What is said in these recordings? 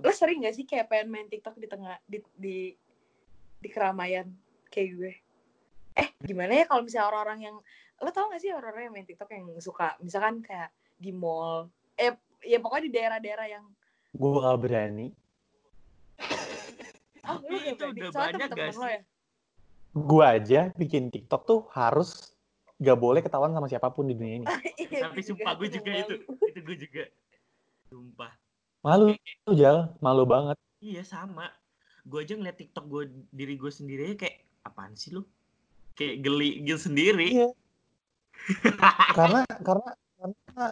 lo sering gak sih kayak pengen main TikTok di tengah di di di keramaian kayak gue eh gimana ya kalau misalnya orang-orang yang lo tau gak sih orang-orang yang main TikTok yang suka misalkan kayak di mall eh ya pokoknya di daerah-daerah yang gue gak berani oh, lu gak itu berani. udah Soalnya banyak temen-temen gak lo sih? ya gue aja bikin TikTok tuh harus gak boleh ketahuan sama siapa pun di dunia ini Iya, Tapi sumpah gue juga itu. Itu gue juga. Sumpah. Malu jal malu banget Iya sama. Gue aja ngeliat TikTok gue diri gue sendiri kayak apaan sih lu? Kayak geli gitu sendiri. Iya. karena karena karena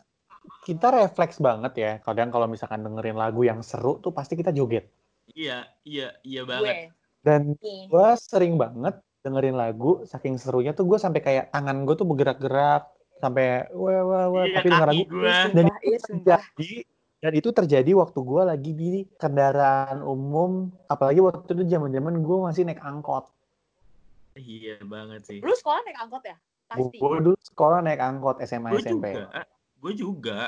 kita refleks banget ya kadang kalau misalkan dengerin lagu yang seru tuh pasti kita joget Iya, iya, iya gue banget. dan nih gue sering banget dengerin lagu saking serunya tuh gue sampai kayak tangan gue tuh bergerak-gerak sampai wah wah wah Iya, tapi denger lagu gue. dan itu iya terjadi dan itu terjadi waktu gue lagi di kendaraan umum apalagi waktu itu zaman zaman gue masih naik angkot Iya banget sih. lu sekolah naik angkot ya pasti gue dulu sekolah naik angkot SMA Gue SMP juga. Gue juga.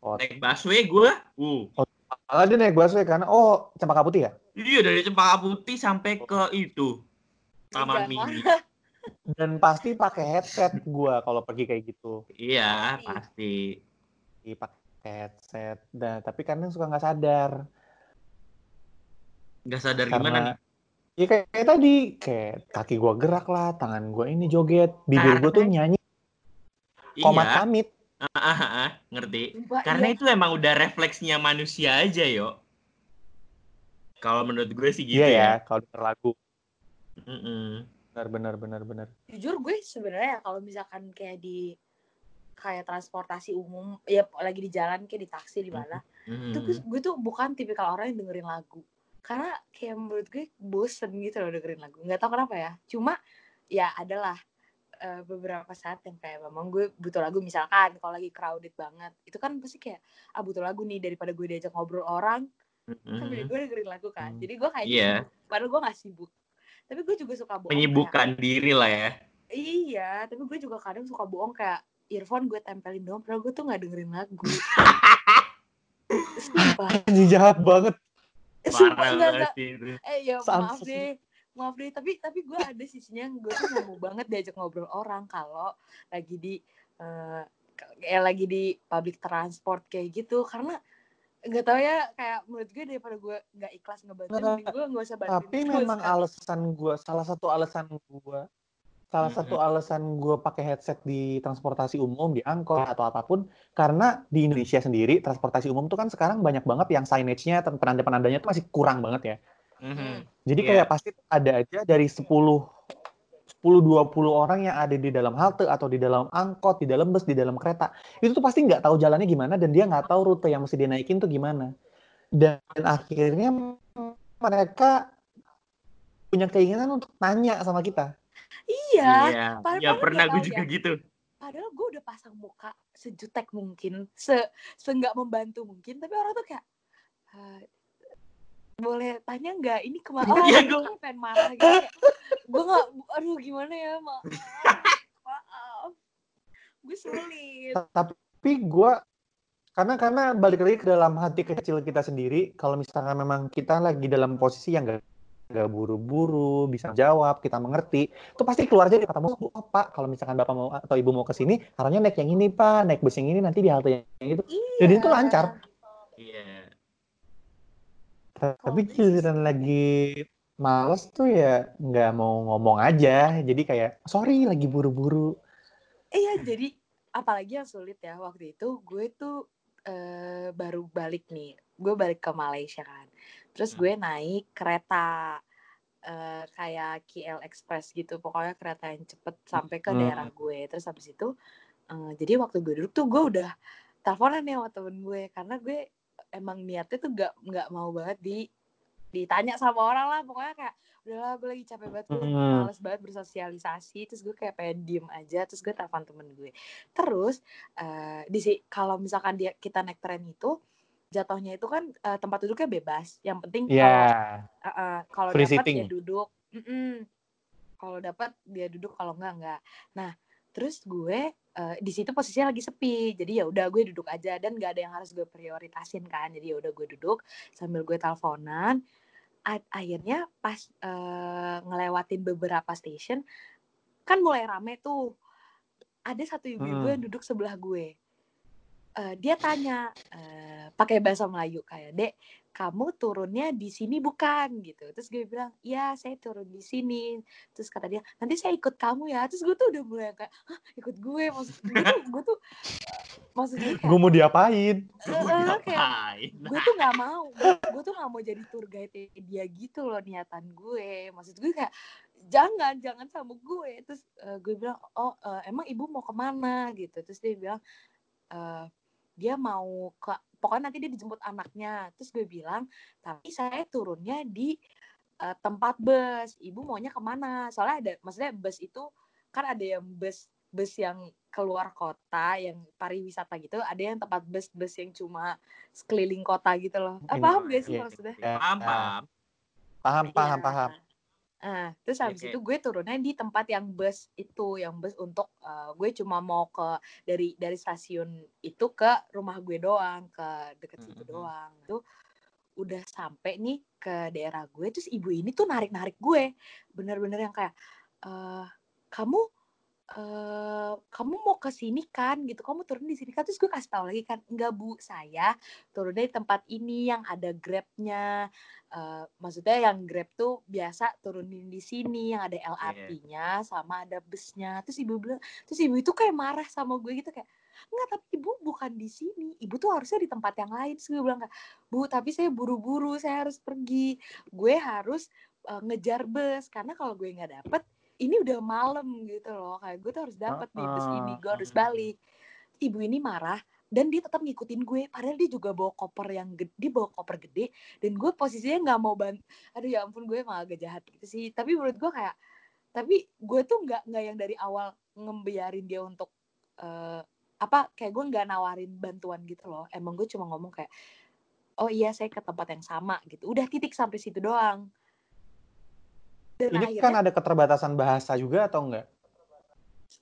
Oh. Naik busway gue. Uh. malah dia naik busway karena oh cempaka putih ya Iya dari Cempaka Putih sampai ke itu. Taman Mini. dan pasti pakai headset gue kalau pergi kayak gitu Iya, pasti. Iya, pakai headset dan tapi kadang suka nggak sadar Gak sadar gimana nih? ya kayak, kayak tadi kayak kaki gua gerak lah tangan gua ini joget bibir gua tuh nyanyi komat Iya. kamit Ah, ah, ah, ngerti. Sumpah, Karena iya. itu emang udah refleksnya manusia aja, yo. Kalau menurut gue sih gitu iya ya ya. kalau denger lagu Mm-mm. benar benar benar benar jujur gue sebenarnya kalau misalkan kayak di kayak transportasi umum ya lagi di jalan kayak di taksi di mana. Mm. itu gue, tuh bukan tipikal orang yang dengerin lagu. Karena kayak menurut gue bosen gitu loh dengerin lagu. Nggak tahu kenapa ya. Cuma ya adalah eh, beberapa saat yang kayak memang gue butuh lagu. Misalkan kalau lagi crowded banget itu kan pasti kayak ah butuh lagu nih daripada gue diajak ngobrol orang. Mm-mm. sambil gue dengerin lagu kan. Hmm. jadi gue kayak sibuk. Padahal gue gak sibuk. Tapi gue juga suka bohong kayak- Menyibukkan diri lah ya. Iya, tapi gue juga kadang suka bohong kayak earphone gue tempelin doang, padahal gue tuh gak dengerin lagu. Sumpah. Anjing jahat banget Sumpah Parah enggak, banget enggak. Eh ya maaf deh. Maaf deh, tapi tapi gue ada sisinya yang gue tuh gak mau banget diajak ngobrol orang kalau lagi di eh kayak lagi di public transport kayak gitu karena nggak tahu ya kayak menurut gue daripada gue nggak ikhlas ngebantuin Nggak, mending gue nggak usah bantuin tapi memang alasan gua salah satu alasan gua salah satu alasan gua pakai headset di transportasi umum di angkot atau apa pun karena di Indonesia sendiri transportasi umum tuh kan sekarang banyak banget yang signage-nya dan penanda-penandanya tuh masih kurang banget ya Mhm. Jadi Iya. kayak pasti ada aja dari 10 10 20 orang yang ada di dalam halte atau di dalam angkot, di dalam bus, di dalam kereta. Itu tuh pasti nggak tahu jalannya gimana dan dia nggak tahu rute yang mesti dia naikin tuh gimana. Dan akhirnya mereka punya keinginan untuk nanya sama kita. Iya, Iya, padahal ya pernah gue juga ya. gitu. padahal gue udah pasang muka sejutek mungkin se seenggak membantu mungkin tapi orang tuh kayak "Eh, boleh tanya nggak? Ini ke mana oh Iya, gue gua- pengen marah gitu. Kayak, gue nggak aduh gimana ya? Maaf maaf. Gue sulit. Tapi gue karena karena balik lagi ke dalam hati kecil kita sendiri, kalau misalkan memang kita lagi dalam posisi yang gak nggak buru-buru bisa jawab kita mengerti itu pasti keluar aja dari kata oh, pak kalau misalkan bapak mau atau ibu mau ke sini harusnya naik yang ini pak naik bus yang ini nanti di halte yang itu. Iya. Jadi itu lancar. Iya. tapi bisa giliran lagi males tuh ya nggak mau ngomong aja jadi kayak sorry lagi buru-buru. Iya jadi apalagi yang sulit ya waktu itu gue tuh eh, baru balik nih gue balik ke Malaysia kan terus gue naik kereta eh, kayak KL Express gitu. Pokoknya kereta yang cepet sampai ke Hmm. daerah gue. Terus habis itu eh, jadi waktu gue duduk tuh gue udah teleponan nih sama temen gue. Karena gue emang niatnya tuh gak nggak mau banget di ditanya sama orang lah. Pokoknya kayak udahlah gue lagi capek banget gue Hmm. males banget bersosialisasi. Terus gue kayak pengen diem aja. Terus gue telepon temen gue. Terus eh di si kalau misalkan dia kita naik tren itu jatuhnya itu kan eh, tempat duduknya bebas. Yang penting kalau ya eh, eh, kalau dapat dia duduk Mm-mm. kalau dapat dia duduk kalau enggak enggak. Nah terus gue eh, di situ posisinya lagi sepi. Jadi ya udah gue duduk aja. Dan gak ada yang harus gue prioritasin kan. Jadi ya udah gue duduk sambil gue teleponan. Akhirnya pas eh, ngelewatin beberapa station kan mulai rame tuh. Ada satu ibu-ibu Hmm. yang duduk sebelah gue Eh, dia tanya eh, pakai bahasa Melayu kayak dek kamu turunnya di sini bukan? Gitu. Terus gue bilang ya saya turun di sini. Terus kata dia nanti saya ikut kamu ya. Terus gue tuh udah mulai kayak Hah, ikut gue? Maksud gue tuh gue tuh eh, maksud gue kayak Gue mau diapain? Lu mau kayak diapain? gue tuh nggak mau gue, gue tuh nggak mau jadi tour guide dia gitu loh niatan gue. Maksud gue kayak jangan jangan sama gue. Terus eh, gue bilang oh eh, emang ibu mau ke mana? Gitu. Terus dia bilang eh, dia mau ke pokoknya nanti dia dijemput anaknya terus gue bilang tapi saya turunnya di eh, tempat bus ibu maunya ke mana soalnya ada maksudnya bus itu kan ada yang bus bus yang keluar kota yang pariwisata gitu ada yang tempat bus-bus yang cuma sekeliling kota gitu loh ah, Iya, paham gak sih iya. maksudnya Paham, paham. Paham, paham, Iya. paham. Nah, terus Ya, habis itu gue turunnya di tempat yang bus itu, yang bus untuk eh, gue cuma mau ke dari dari stasiun itu ke rumah gue doang, ke deket situ Mhm. doang. Itu udah sampai nih ke daerah gue, terus ibu ini tuh narik-narik gue, bener-bener yang kayak eh kamu eh kamu mau ke sini kan? Gitu. Kamu turun di sini kan? Terus gue kasih tahu lagi kan enggak bu. Saya turunnya di tempat ini yang ada grabnya. Eh, maksudnya yang grab tuh biasa turunin di sini yang ada LRT-nya sama ada busnya. Terus ibu bilang terus ibu itu kayak marah sama gue gitu kayak enggak tapi ibu bukan di sini. Ibu tuh harusnya di tempat yang lain. Terus gue bilang bu tapi saya buru-buru. Saya harus pergi. Gue harus eh, ngejar bus. Karena kalau gue nggak dapet ini udah malam gitu loh kayak gue tuh harus dapet nih bus ini gue harus balik. Ibu ini marah dan dia tetap ngikutin gue padahal dia juga bawa koper yang gede dia bawa koper gede dan gue posisinya nggak mau bantu aduh ya ampun gue emang agak jahat gitu sih. Tapi menurut gue kayak tapi gue tuh nggak nggak yang dari awal ngembiarin dia untuk eh, apa kayak gue nggak nawarin bantuan gitu loh. Emang gue cuma ngomong kayak oh iya saya ke tempat yang sama gitu. Udah titik sampai situ doang dan Ini akhirnya kan ada keterbatasan bahasa juga atau enggak?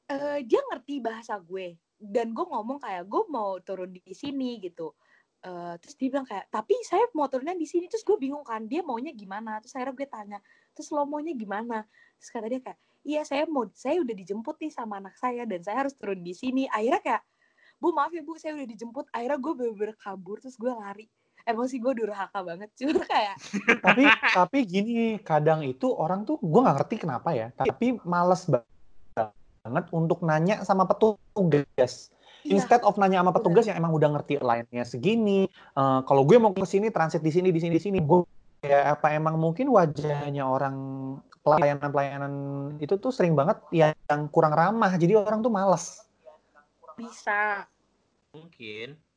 eh, dia ngerti bahasa gue. Dan gue ngomong kayak gue mau turun di sini gitu. Eh, terus dia bilang kayak tapi saya mau turunnya di sini. Terus gue bingung kan dia maunya gimana? Terus akhirnya gue tanya terus lo maunya gimana? Terus kata dia kayak iya saya mau saya udah dijemput nih sama anak saya dan saya harus turun di sini. Akhirnya kayak bu maaf ya bu saya udah dijemput. Akhirnya gue bener-bener kabur terus gue lari emosi gue durhaka banget cuma kayak tapi tapi gini kadang itu orang tuh gue nggak ngerti kenapa ya tapi males banget untuk nanya sama petugas. Iya. Instead of nanya sama petugas yang emang udah ngerti line-nya segini eh, kalau gue mau ke sini transit di sini di sini di sini gue ya apa emang mungkin wajahnya orang pelayanan pelayanan itu tuh sering banget yang kurang ramah jadi orang tuh males. Bisa. Mungkin.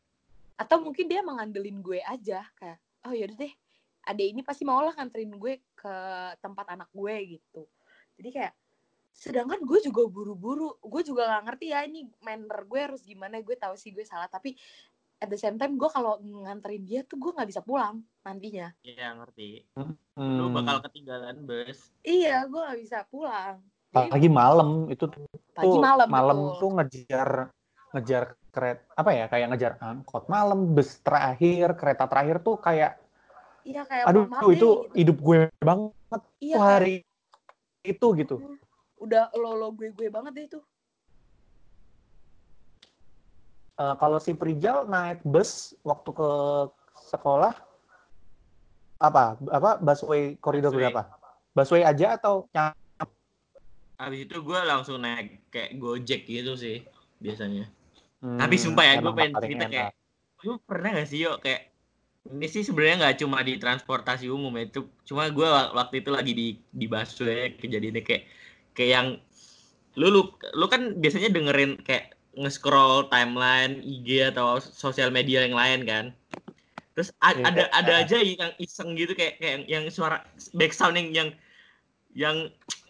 Atau mungkin dia mengandelin gue aja kayak oh yaudah deh adek ini pasti mau lah nganterin gue ke tempat anak gue gitu jadi kayak sedangkan gue juga buru-buru gue juga gak ngerti ya ini manner gue harus gimana gue tahu sih gue salah tapi at the same time gue kalau nganterin dia tuh gue nggak bisa pulang nantinya Iya, ngerti. Hmm. Lu bakal ketinggalan bus. iya gue nggak bisa pulang lagi malam itu tuh pagi malam malam betul. tuh ngejar ngejar kereta apa ya kayak ngejar angkot malam bus terakhir kereta terakhir tuh kayak iya kayak aduh itu gitu. hidup gue banget iya tuh kayak hari itu gitu udah lo lo gue gue banget deh itu Eh, kalau si Prijal naik bus waktu ke sekolah apa apa busway koridor Busway. berapa busway aja atau Habis itu gue langsung naik kayak Gojek gitu sih biasanya. Hmm, Tapi sumpah ya, gue pengen cerita enak. kayak, lu pernah gak sih yuk kayak ini sih sebenarnya nggak cuma di transportasi umum ya, itu cuma gue waktu itu lagi di di busway kejadiannya kayak kayak yang lu lu lu kan biasanya dengerin kayak nge-scroll timeline IG atau sosial media yang lain kan. Terus a- Iya. ada ada aja yang iseng gitu kayak kayak yang, yang suara back sound yang yang yang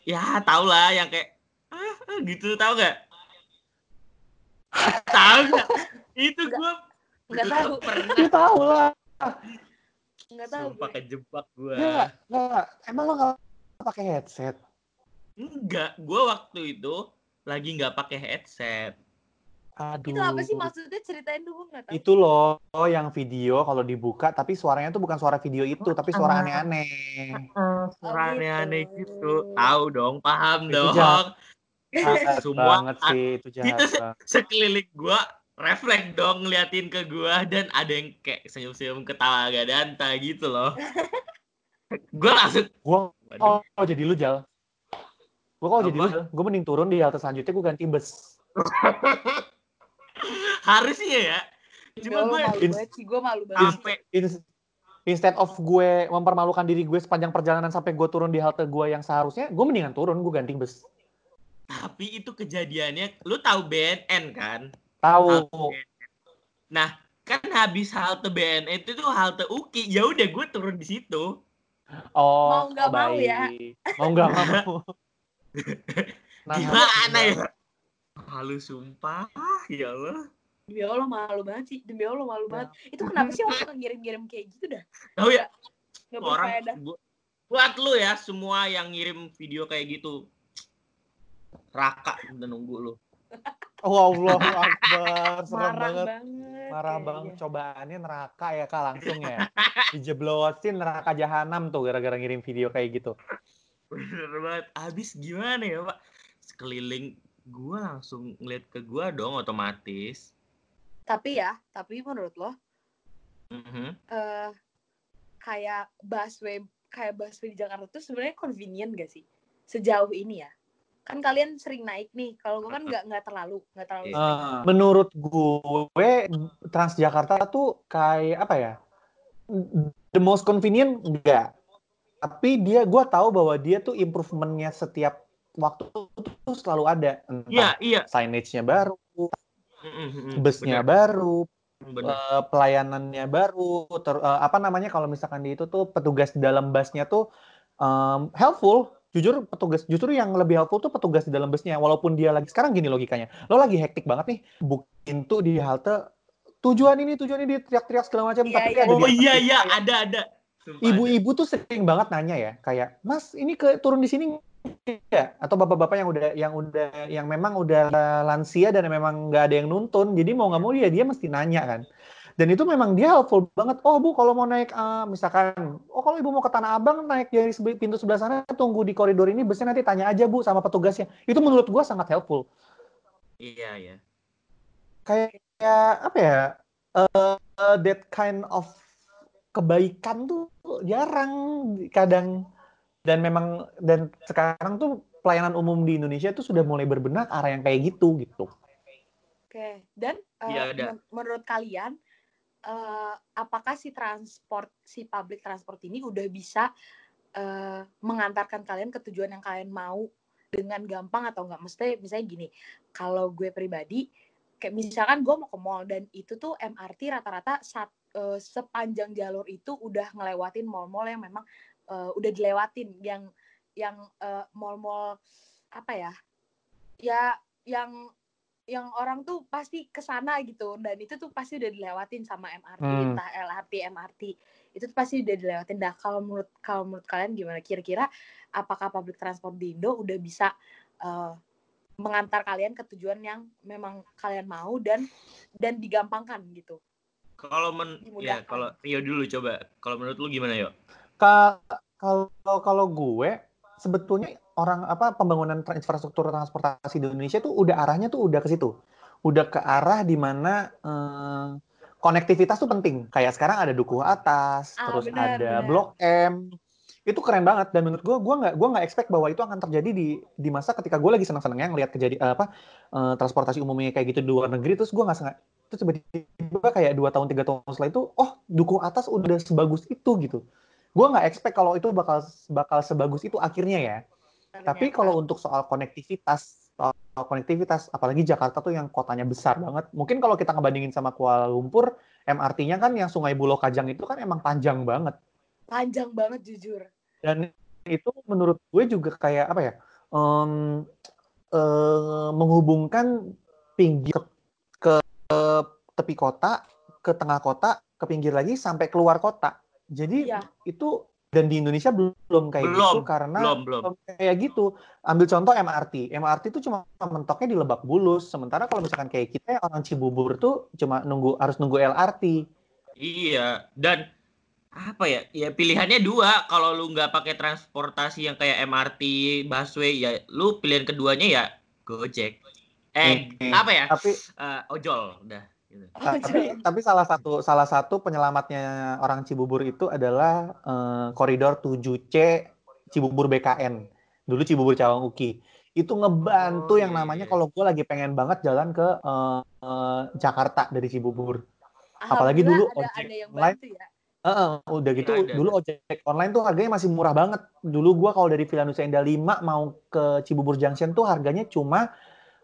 ya tau lah yang kayak ah, ah, gitu tau gak? tahu gak? Itu Nggak- gue nggak tahu pernah Ya tahu lah nggak tahu sumpah gue. kejebak gue. nggak nggak emang lo nggak pakai headset Enggak, gue waktu itu lagi nggak pakai headset. Aduh. Itu apa sih maksudnya ceritain dulu nggak tahu. Itu loh yang video kalau dibuka tapi suaranya tuh bukan suara video itu tapi suara Ah. aneh-aneh. Suara gitu. aneh-aneh gitu. Tahu dong, paham Itu dong. jahat. Jahat Semua banget sih itu jahat banget. Sekeliling gua refleks dong ngeliatin ke gua dan ada yang kayak senyum-senyum ketawa gak danta gitu loh. gua langsung Gua waduh, oh, jadi lu jal. Gua kalau jadi lu jal, gua mending turun di halte selanjutnya gua ganti bus. harusnya ya. Cuma gue malu banget sih, gue malu banget. sampai In- instead of gue mempermalukan diri gue sepanjang perjalanan sampai gue turun di halte gue yang seharusnya, gue mendingan turun, gue ganti bus. Tapi itu kejadiannya lu tahu BNN kan? Tahu. Nah, kan habis halte BNN itu tuh halte UKI. Ya udah gue turun di situ. Oh, Mau nggak mau baik. ya. Mau nggak mau. Nah, Gimana ya? Halu sumpah, ya Allah. Demi Allah malu banget sih, demi Allah malu banget. Itu kenapa sih orang ngirim-ngirim kayak gitu dah? Tahu ya, Gak orang buat lu ya semua yang ngirim video kayak gitu. Raka udah nunggu lu. Oh Allah Akbar, serem Marah banget. banget. Marah kayaknya. banget cobaannya neraka ya kak langsung ya. Dijeblosin neraka jahanam tuh gara-gara ngirim video kayak gitu. Bener banget. Abis gimana ya pak? Sekeliling gua langsung ngeliat ke gua dong otomatis. Tapi ya, tapi menurut lo, Mhm. eh kayak busway kayak busway di Jakarta tuh sebenarnya convenient gak sih sejauh ini ya kan kalian sering naik nih kalau gue kan nggak nggak terlalu nggak terlalu sering. Eh, menurut gue Transjakarta tuh kayak apa ya? The most convenient enggak. Tapi dia gue tahu bahwa dia tuh improvementnya setiap waktu tuh selalu ada. Entah Iya iya. signage-nya baru, busnya Bener, baru, bener. eh, pelayanannya baru, ter- eh, apa namanya kalau misalkan di itu tuh petugas di dalam busnya tuh em, helpful. Jujur petugas justru yang lebih helpful tuh petugas di dalam busnya. Walaupun dia lagi sekarang gini logikanya, lo lagi hektik banget nih, bukin tuh di halte tujuan ini tujuan ini dia teriak-teriak segala macam. Iya, tapi iya. ada di Oh iya iya ada ada. Ibu-ibu tuh sering banget nanya ya, kayak Mas ini ke turun di sini ya? Atau bapak-bapak yang udah yang udah yang memang udah lansia dan memang nggak ada yang nuntun, jadi mau nggak mau dia dia mesti nanya kan. Dan itu memang dia helpful banget. Oh bu, kalau mau naik eh, misalkan, oh kalau ibu mau ke Tanah Abang naik dari pintu sebelah sana, tunggu di koridor ini, busnya nanti tanya aja bu sama petugasnya. Itu menurut gua sangat helpful. Iya iya. Kayak apa ya? eh, that kind of kebaikan tuh jarang kadang dan memang dan sekarang tuh pelayanan umum di Indonesia tuh sudah mulai berbenah arah yang kayak gitu gitu. Oke, dan ada. men- menurut kalian eh, apakah si transport si public transport ini udah bisa eh, mengantarkan kalian ke tujuan yang kalian mau dengan gampang atau enggak? Mesti misalnya gini, kalau gue pribadi kayak misalkan gue mau ke mall dan itu tuh MRT rata-rata sat- eh, sepanjang jalur itu udah ngelewatin mall-mall yang memang eh, udah dilewatin yang yang eh, mall-mall apa ya? Ya yang yang orang tuh pasti ke sana gitu dan itu tuh pasti udah dilewatin sama MRT Hmm. entah LRT MRT itu tuh pasti udah dilewatin dah kalau menurut kalau menurut kalian gimana kira-kira apakah public transport di Indo udah bisa eh, mengantar kalian ke tujuan yang memang kalian mau dan dan digampangkan gitu Kalau men ya kalau Rio dulu coba. Kalau menurut lu gimana yo? Ka- Kalau kalau gue sebetulnya orang apa pembangunan infrastruktur transportasi di Indonesia tuh udah arahnya tuh udah ke situ. Udah ke arah di mana eh, konektivitas tuh penting. Kayak sekarang ada dukuh atas, Ah, terus benar, ada benar. Blok M. Itu keren banget dan menurut gue gue nggak gue nggak expect bahwa itu akan terjadi di di masa ketika gue lagi senang-senangnya ngelihat kejadian apa eh, transportasi umumnya kayak gitu di luar negeri terus gue nggak sengaja terus tiba-tiba kayak dua tahun tiga tahun setelah itu oh dukuh atas udah sebagus itu gitu gue nggak expect kalau itu bakal bakal sebagus itu akhirnya ya tapi kalau untuk soal konektivitas soal konektivitas apalagi Jakarta tuh yang kotanya besar banget. Mungkin kalau kita ngebandingin sama Kuala Lumpur MRT-nya kan yang Sungai Buloh Kajang itu kan emang panjang banget. Panjang banget jujur. Dan itu menurut gue juga kayak apa ya em, eh, menghubungkan pinggir ke, ke tepi kota ke tengah kota ke pinggir lagi sampai keluar kota. Jadi Iya. itu dan di Indonesia belum kayak Belum, gitu karena belum belum kayak gitu. Ambil contoh MRT. MRT itu cuma mentoknya di Lebak Bulus. Sementara kalau misalkan kayak kita orang Cibubur tuh cuma nunggu harus nunggu LRT. iya dan apa ya ya pilihannya dua kalau lu nggak pakai transportasi yang kayak MRT busway ya lu pilihan keduanya ya Gojek eh Hmm. apa ya Tapi Eh, ojol udah gitu. Nah, tapi tapi salah satu salah satu penyelamatnya orang Cibubur itu adalah eh, koridor 7C Cibubur BKN. Dulu Cibubur Cawang Uki. Itu ngebantu Oh, yang iya, namanya iya. kalau gue lagi pengen banget jalan ke eh, eh, Jakarta dari Cibubur. Apalagi dulu ada, ojek ada yang online. bantu ya. Heeh, udah gitu Ada, dulu ojek online tuh harganya masih murah banget. Dulu gua kalau dari Villa Nusa Indah 5 mau ke Cibubur Junction tuh harganya cuma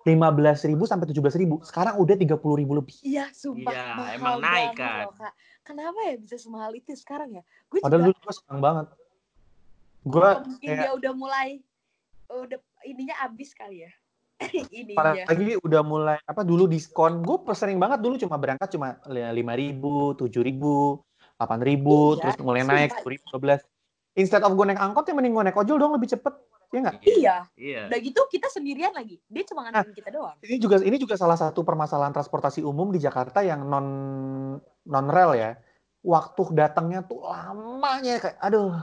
15.000 sampai 17.000. Sekarang udah 30.000 lebih. Iya, sumpah Iya, mahal emang naik kan. loh, Kak. Kenapa ya bisa semahal itu sekarang ya? Gue Padahal juga dulu gua senang banget. Gua apa mungkin kayak dia udah mulai udah ininya habis kali ya. ininya. apalagi udah mulai apa dulu diskon. Gue sering banget dulu cuma berangkat cuma 5.000, 7.000, 8.000, Iya, terus mulai naik sumpah. 10.000, 12. Instead of gue naik angkot ya mending gue naik ojol dong lebih cepet. Iya nggak? Iya. iya Udah gitu kita sendirian lagi. Dia cuma nganterin kita doang. ini juga ini juga salah satu permasalahan transportasi umum di Jakarta yang non non rel ya. Waktu datangnya tuh lamanya kayak aduh.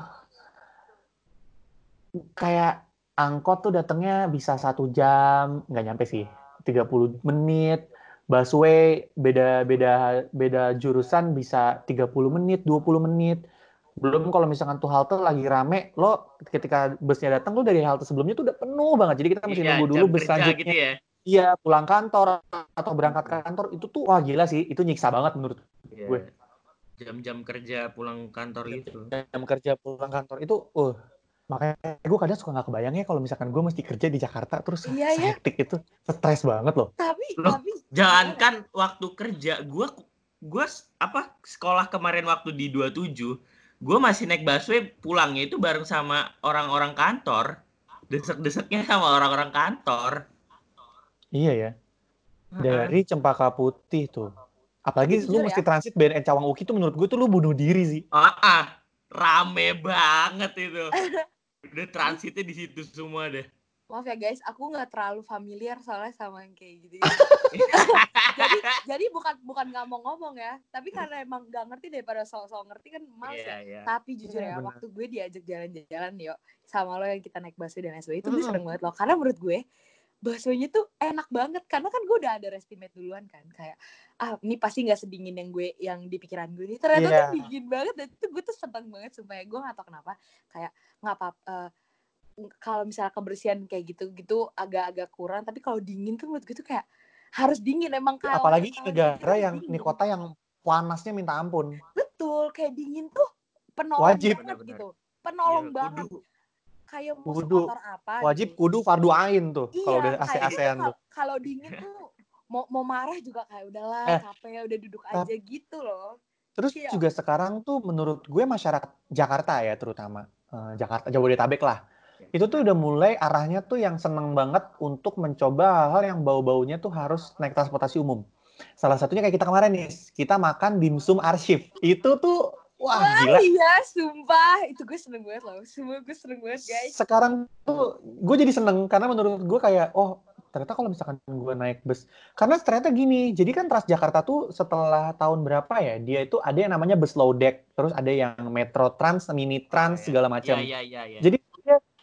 Kayak angkot tuh datangnya bisa satu jam, nggak nyampe sih, 30 menit. Busway beda beda beda jurusan bisa 30 menit, 20 menit. Belum kalau misalkan tuh halte lagi rame, lo ketika busnya datang lo dari halte sebelumnya tuh udah penuh banget. Jadi kita mesti Iya, nunggu dulu bus selanjutnya. gitu ya Iya, pulang kantor atau berangkat kantor itu tuh wah gila sih, itu nyiksa banget menurut Iya. Gue. jam-jam kerja pulang kantor gitu jam kerja pulang kantor itu. Uh, makanya gue kadang suka nggak kebayang ya kalau misalkan gue mesti kerja di Jakarta terus Iya, ya. hektik itu, stres banget loh. Tapi Loh, tapi jangankan waktu kerja gue gue apa sekolah kemarin waktu di 27 gue masih naik busway pulangnya itu bareng sama orang-orang kantor. Desek-deseknya sama orang-orang kantor. Iya ya, dari Cempaka Putih tuh. Apalagi lu jujur mesti ya. transit BNN Cawang Uki tuh menurut gue tuh lu bunuh diri sih. ah, ah, rame banget itu. Udah transitnya di situ semua deh maaf ya guys, aku nggak terlalu familiar soalnya sama yang kayak gitu. jadi jadi bukan bukan nggak mau ngomong ya, tapi karena emang nggak ngerti daripada soal-soal ngerti kan males Iya, ya. iya. Tapi jujur Iya, ya, benar. waktu gue diajak jalan-jalan yuk sama lo yang kita naik busway dan SW itu gue Mm. seneng banget loh. Karena menurut gue busway-nya tuh enak banget karena kan gue udah ada estimate duluan kan kayak ah ini pasti nggak sedingin yang gue yang di pikiran gue ini ternyata Iya. tuh dingin banget dan itu gue tuh seneng banget supaya gue nggak tahu kenapa kayak nggak apa eh, kalau misalnya kebersihan kayak gitu gitu agak-agak kurang tapi kalau dingin tuh menurut gue tuh kayak harus dingin emang kalau Apalagi negara tuh yang dingin. di kota yang panasnya minta ampun. betul kayak dingin tuh penolong Wajib. banget Bener-bener. gitu penolong Iya, banget kudu. kayak mau Kudu. apa Wajib gitu. kudu fardu ain tuh iya, kalau udah gitu, tuh. kal- kalau dingin tuh mau mau marah juga kayak udahlah Eh, capek udah duduk tap- aja gitu loh Terus Iya. juga sekarang tuh menurut gue masyarakat Jakarta ya terutama eh, Jakarta Jabodetabek lah. Itu tuh udah mulai arahnya tuh yang seneng banget untuk mencoba hal-hal yang bau-baunya tuh harus naik transportasi umum. Salah satunya kayak kita kemarin nih, kita makan dimsum arsip. Itu tuh wah gila. iya sumpah itu gue seneng banget loh semua gue seneng banget guys Sekarang tuh gue jadi seneng karena menurut gue kayak oh ternyata kalau misalkan gue naik bus karena ternyata gini jadi kan Transjakarta tuh setelah tahun berapa ya dia itu ada yang namanya bus low deck terus ada yang Metro Trans mini Trans segala macam Iya, iya, iya, iya. jadi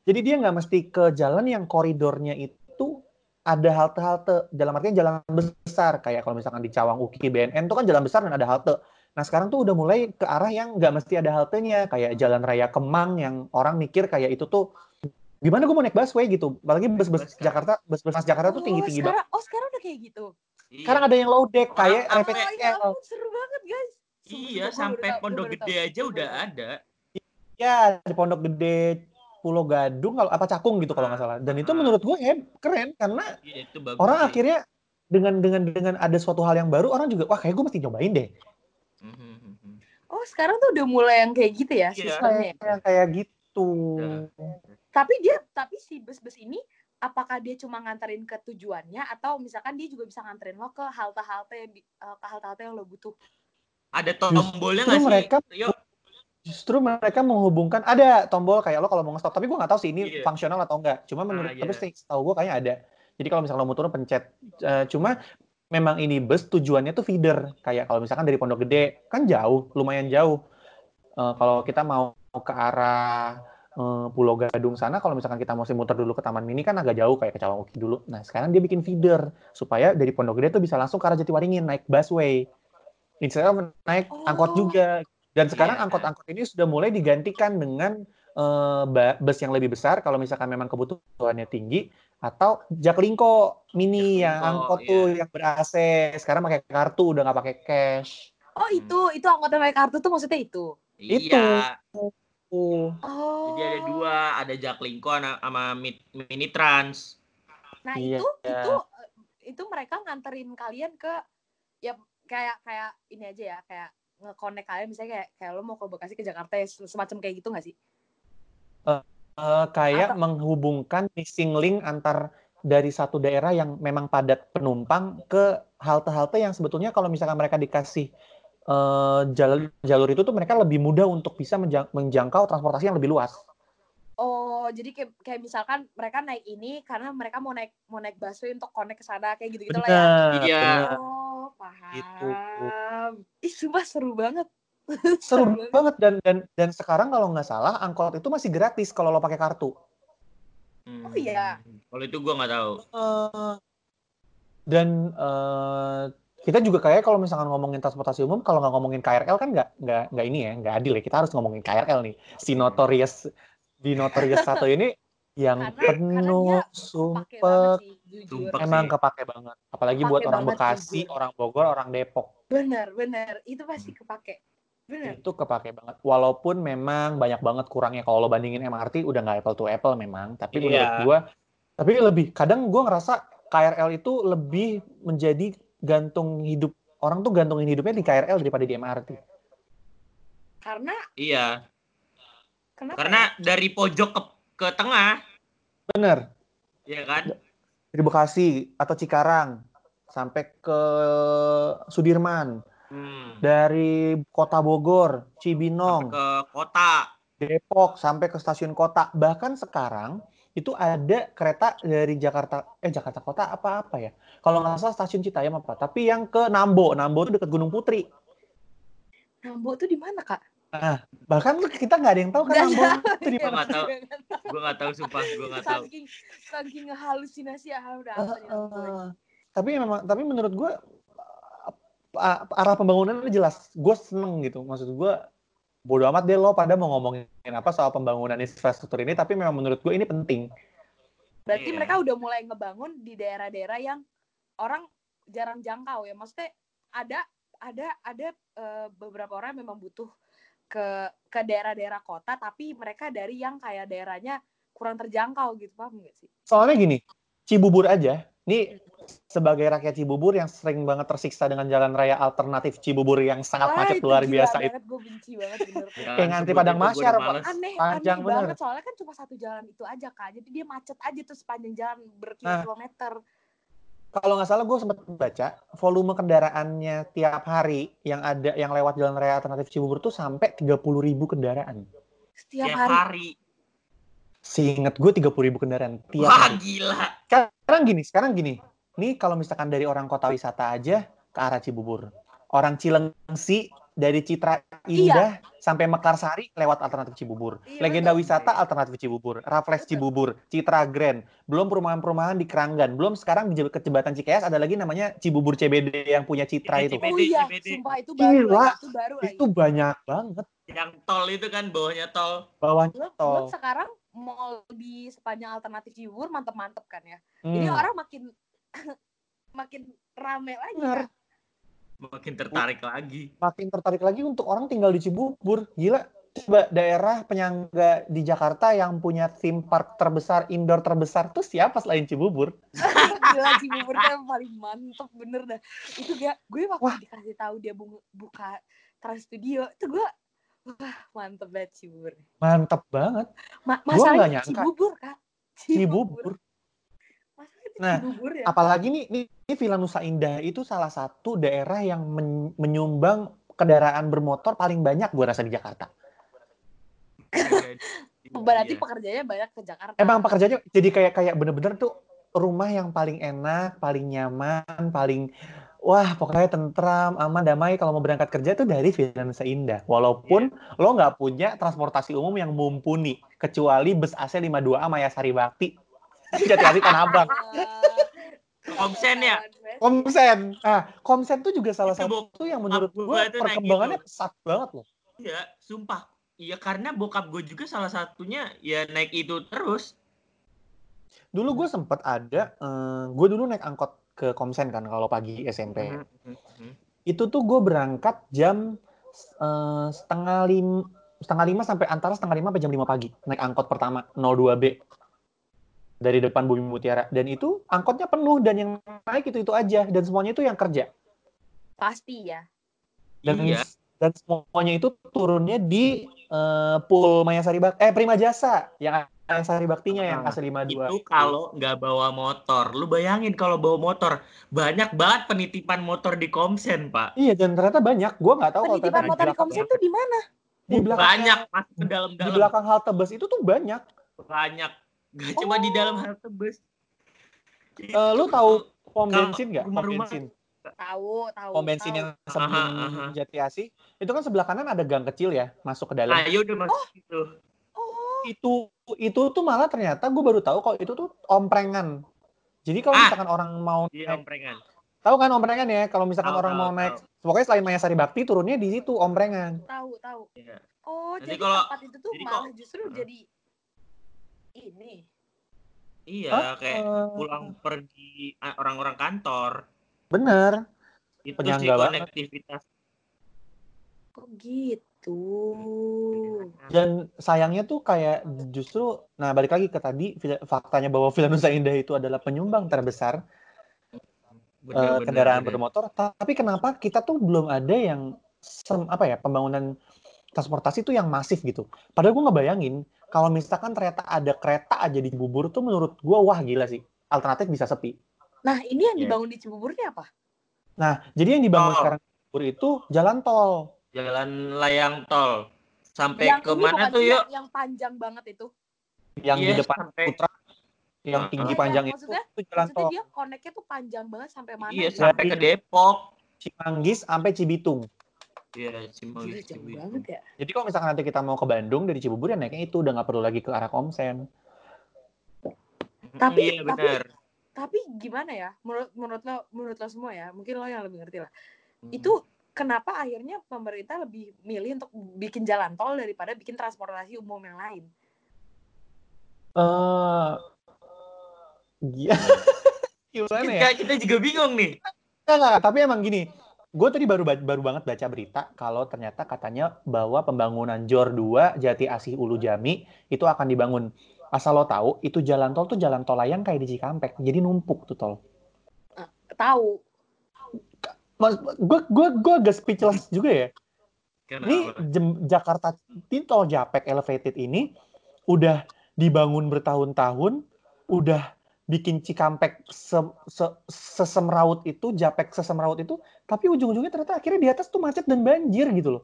jadi dia nggak mesti ke jalan yang koridornya itu ada halte-halte. Dalam artian jalan besar kayak kalau misalkan di Cawang Uki BNN itu kan jalan besar dan ada halte. Nah sekarang tuh udah mulai ke arah yang nggak mesti ada haltenya kayak jalan raya Kemang yang orang mikir kayak itu tuh gimana gue mau naik busway? gitu. Apalagi bus-bus Bus kan. Jakarta bus-bus Jakarta tuh Oh, tinggi-tinggi banget. oh sekarang udah kayak gitu? Iya. sekarang ada yang low deck kayak oh RPTL ampun seru banget guys. Sumpah, Iya, sampai Pondok Gede tahu, aja udah ada. ya di Pondok Gede Pulau Gadung kalau apa Cakung gitu kalau nggak salah dan itu Ah. menurut gue ya keren karena Iya, itu bagus. orang sih. akhirnya dengan dengan dengan ada suatu hal yang baru orang juga wah kayak gue mesti nyobain deh Mhm, mhm, mhm. oh sekarang tuh udah mulai yang kayak gitu ya Iya. sistemnya kayak kayak gitu Udah. tapi dia tapi si bus-bus ini apakah dia cuma nganterin ke tujuannya atau misalkan dia juga bisa nganterin lo ke halte-halte yang di- eh, ke halte-halte yang lo butuh Ada tombolnya nggak sih? mereka- Yuk, Justru mereka menghubungkan ada tombol kayak lo kalau mau nge-stop, tapi gue nggak tahu sih ini Iya. fungsional atau enggak. Cuma menurut Ah, tapi iya. setahu gue kayaknya ada. Jadi kalau misalnya lo mau turun pencet. Eh, cuma memang ini bus tujuannya tuh feeder. Kayak kalau misalkan dari Pondok Gede kan jauh, lumayan jauh. Eh, kalau kita mau ke arah eh, Pulau Gadung sana, kalau misalkan kita mau muter dulu ke Taman Mini kan agak jauh kayak ke Cawangukit dulu. Nah sekarang dia bikin feeder supaya dari Pondok Gede tuh bisa langsung ke arah Jatiwaringin naik busway. Instead of naik angkot Oh. juga. Dan sekarang Iya. angkot-angkot ini sudah mulai digantikan dengan ba- bus yang lebih besar kalau misalkan memang kebutuhannya tinggi atau Jaklingko mini yang Jaklingko, angkot iya. tuh yang ber-AC. Sekarang pakai kartu udah nggak pakai cash. Oh itu itu anggota pakai kartu tuh maksudnya itu. Itu. Iya. Oh. Oh. Jadi ada dua, ada Jaklingko sama- sama Mi- Mini Trans. Nah Iya. itu itu eh, itu mereka nganterin kalian ke ya kayak kayak ini aja ya kayak nge-connect kalian misalnya kayak kayak lo mau ke Bekasi ke Jakarta ya semacam kayak gitu nggak sih? Eh, kayak menghubungkan missing link antar dari satu daerah yang memang padat penumpang ke halte-halte yang sebetulnya kalau misalkan mereka dikasih eh, jalur jalur itu tuh mereka lebih mudah untuk bisa menjang- menjangkau transportasi yang lebih luas. Oh jadi kayak kayak misalkan mereka naik ini karena mereka mau naik mau naik busway untuk connect ke sana kayak gitu gitu lah ya. Iya. Oh paham. Gitu. Ih sumpah seru banget. Seru banget dan dan dan sekarang kalau nggak salah angkot itu masih gratis kalau lo pakai kartu. Hmm. Oh, iya. Kalau itu gua nggak tahu. Eh, dan eh, kita juga kayak kalau misalkan ngomongin transportasi umum kalau nggak ngomongin KRL kan nggak nggak nggak ini ya nggak adil ya kita harus ngomongin KRL nih si notorious di notorious satu ini yang Karena- karena penuh dia Pakai sumpek sih emang sih. kepake banget apalagi Kepake buat orang Bekasi jujur. orang Bogor orang Depok Bener bener itu pasti kepake. Bener. itu kepake banget walaupun memang banyak banget kurangnya kalau lo bandingin MRT udah nggak apple to apple memang tapi Iya. menurut gua tapi lebih kadang gua ngerasa KRL itu lebih menjadi gantung hidup orang tuh gantungin hidupnya di KRL daripada di MRT Karena Iya. kenapa? Karena ya? dari pojok ke ke tengah, bener ya kan? dari Bekasi atau Cikarang sampai ke Sudirman Hmm. dari kota Bogor Cibinong Ke kota. Depok sampai ke stasiun kota. Bahkan sekarang itu ada kereta dari Jakarta eh Jakarta Kota apa apa ya? Kalau nggak salah stasiun Citayam apa? Tapi yang ke Nambo, Nambo itu dekat Gunung Putri. Nambo tuh di mana kak? Bahkan kita nggak ada yang tahu kan tahu. itu di Gua mana. nggak tahu. Gua nggak tahu sumpah, gua nggak tahu. Saking saking halusinasi ya udah ini. eh, tapi memang tapi menurut gue arah pembangunannya jelas. Gue seneng gitu. Maksud gue bodo amat deh lo pada mau ngomongin apa soal pembangunan infrastruktur ini. Tapi memang menurut gue ini penting. Berarti Iya. mereka udah mulai ngebangun di daerah-daerah yang orang jarang jangkau ya. Maksudnya ada ada ada eh, beberapa orang yang memang butuh ke ke daerah-daerah kota tapi mereka dari yang kayak daerahnya kurang terjangkau gitu paham nggak sih? Soalnya gini, Cibubur aja. Nih sebagai rakyat Cibubur yang sering banget tersiksa dengan jalan raya alternatif Cibubur yang sangat Wah, macet itu luar biasa itu. banget, gue benci banget bener. Jangan Kayak ngantri sebut Padang Masyar, aneh Panjang aneh bener. banget soalnya kan cuma satu jalan itu aja kak jadi dia macet aja tuh sepanjang jalan Nah. Kalau nggak salah gue sempat baca volume kendaraannya tiap hari yang ada yang lewat jalan raya alternatif Cibubur tuh sampai 30.000 ribu kendaraan. setiap Tiap hari. hari. Seingat gue 30.000 ribu kendaraan tiap Wah, hari. gila. Sekarang gini, sekarang gini. Nih kalau misalkan dari orang kota wisata aja ke arah Cibubur. Orang Cilengsi dari Citra Indah sampai Mekarsari lewat alternatif Cibubur. Iya, Legenda betul. wisata alternatif Cibubur. Raffles Cibubur, Citra Grand. Belum perumahan-perumahan di Keranggan. Belum sekarang di ke Jembatan Cikeas ada lagi namanya Cibubur CBD yang punya Citra itu. CBD. oh iya CBD. sumpah itu baru Gila. itu baru lagi Itu banyak banget Yang tol itu kan bawahnya tol. bawahnya tol. belum sekarang mall di sepanjang alternatif Cibubur mantep-mantep kan ya jadi Hmm. orang makin makin rame lagi Bener. Kak. Makin tertarik lagi. makin tertarik lagi untuk orang tinggal di Cibubur. Gila, coba daerah penyangga di Jakarta yang punya theme park terbesar, indoor terbesar tuh siapa selain Cibubur? gila Cibubur tuh yang paling mantep bener dah itu gak gue waktu Wah. dikasih tahu dia bu- buka Trans Studio itu gue wah mantep banget Cibubur Mantep banget. Ma masalahnya. Cibubur kak Cibubur. itu Nah, ya Apalagi nih, nih, ini Villa Nusa Indah itu salah satu daerah yang men- menyumbang kendaraan bermotor paling banyak gue rasa di Jakarta. Berarti Iya. pekerjaannya banyak ke Jakarta. Emang pekerjaannya jadi kayak kayak bener-bener tuh rumah yang paling enak, paling nyaman, paling wah pokoknya tentram, aman, damai kalau mau berangkat kerja tuh dari Finansa Indah. Walaupun lo nggak punya transportasi umum yang mumpuni, kecuali bus AC 52A Maya Sari Bakti. Jati Asih Tanah Abang. Komsen ya? Komsen. Nah, Komsen tuh juga salah Itu, satu yang menurut gue perkembangannya itu. pesat banget loh. Iya, sumpah. Iya karena bokap gue juga salah satunya ya naik itu terus. Dulu gue sempet ada, gue dulu naik angkot ke Komsen kan kalau pagi SMP. Mhm. itu tuh gue berangkat jam eh, setengah lima setengah lima sampai antara setengah lima sampai jam lima pagi naik angkot pertama 02B dari depan Bumi Mutiara dan itu angkotnya penuh dan yang naik itu itu aja dan semuanya itu yang kerja Pasti ya. dan Iya. dan semuanya itu turunnya di eh, pool Mayasari Bak eh Prima Jasa yang Mayasari Baktinya yang Ah, AC52 Itu kalau nggak bawa motor. Lu bayangin kalau bawa motor. Banyak banget penitipan motor di Komsen, Pak. iya dan ternyata banyak gue nggak tahu Penitipan motor di Komsen tuh di mana? di belakang Banyak masuk ke di dalam-dalam. belakang halte bus itu tuh banyak Banyak. Gak cuma di dalam halte bus. Eh, lu tahu pom bensin nggak? Pom bensin. Tahu, tahu. Pom bensin tahu. yang sebelum Aha, aha. Jati Asih, itu kan sebelah kanan ada gang kecil ya, masuk ke dalam. Ayo udah masuk situ. Oh, Itu itu tuh malah ternyata gue baru tahu kalau itu tuh omprengan. Jadi kalau Ah. misalkan orang mau Iya, naik, omprengan. tahu kan omprengan ya? Kalau misalkan Tahu, orang tahu, mau naik, pokoknya selain Mayasari Bakti turunnya di situ omprengan. tahu, tahu. Iya. Oh, Nanti jadi kalau- tempat itu tuh jadi malah kok- justru Heeh. jadi ini. Iya, Hah? kayak Eh, pulang pergi orang-orang kantor. Bener. Itu Penyangga sih banget. konektivitas. Kok gitu? Dan sayangnya tuh kayak justru, nah balik lagi ke tadi faktanya bahwa Villa Nusa Indah itu adalah penyumbang terbesar Bener, eh, bener, kendaraan bener. bermotor. Tapi kenapa kita tuh belum ada yang sem- apa ya pembangunan transportasi itu yang masif gitu. Padahal gue ngebayangin kalau misalkan ternyata ada kereta aja di Cibubur tuh menurut gue wah gila sih. Alternatif bisa sepi. Nah, ini yang Iya. dibangun di Cibubur ini apa? Nah jadi yang dibangun Tol. sekarang di Cibubur itu jalan tol. Jalan layang tol. Sampai yang ke mana tuh, yuk? yang, yang panjang banget itu. Yang di Iya, depan sampai- Putra yang tinggi Iya, panjang itu, maksudnya- itu jalan Maksudnya tol dia koneknya tuh panjang banget sampai mana? Iya, gitu. sampai ke Depok. Cimanggis sampai Cibitung. Iya, Gila, Cimanggis. jauh banget ya. Jadi kalau misalkan nanti kita mau ke Bandung dari Cibubur ya naiknya itu udah nggak perlu lagi ke arah Komsen. Tapi- iya tapi- benar. Tapi gimana ya? Menurut menurut lo menurut lo semua ya, mungkin lo yang lebih ngerti lah. Hmm. Itu kenapa akhirnya pemerintah lebih milih untuk bikin jalan tol daripada bikin transportasi umum yang lain? Eh, Iya. Gimana ya? kita, kita juga bingung nih. Enggak, enggak, tapi emang gini. Gue tadi baru ba- baru banget baca berita kalau ternyata katanya bahwa pembangunan JOR 2 Jati Asih Ulu Jami itu akan dibangun. Asal lo tahu, itu jalan tol tuh jalan tol layang kayak di Cikampek. Jadi numpuk tuh tol. Tahu. Mas, gue gue gue agak speechless juga ya. Ini Kenapa? Jem- Jakarta ini tol Japek elevated ini udah dibangun bertahun-tahun, udah bikin Cikampek se, se, sesemraut itu, Japek sesemraut itu, tapi ujung-ujungnya ternyata akhirnya di atas tuh macet dan banjir gitu loh.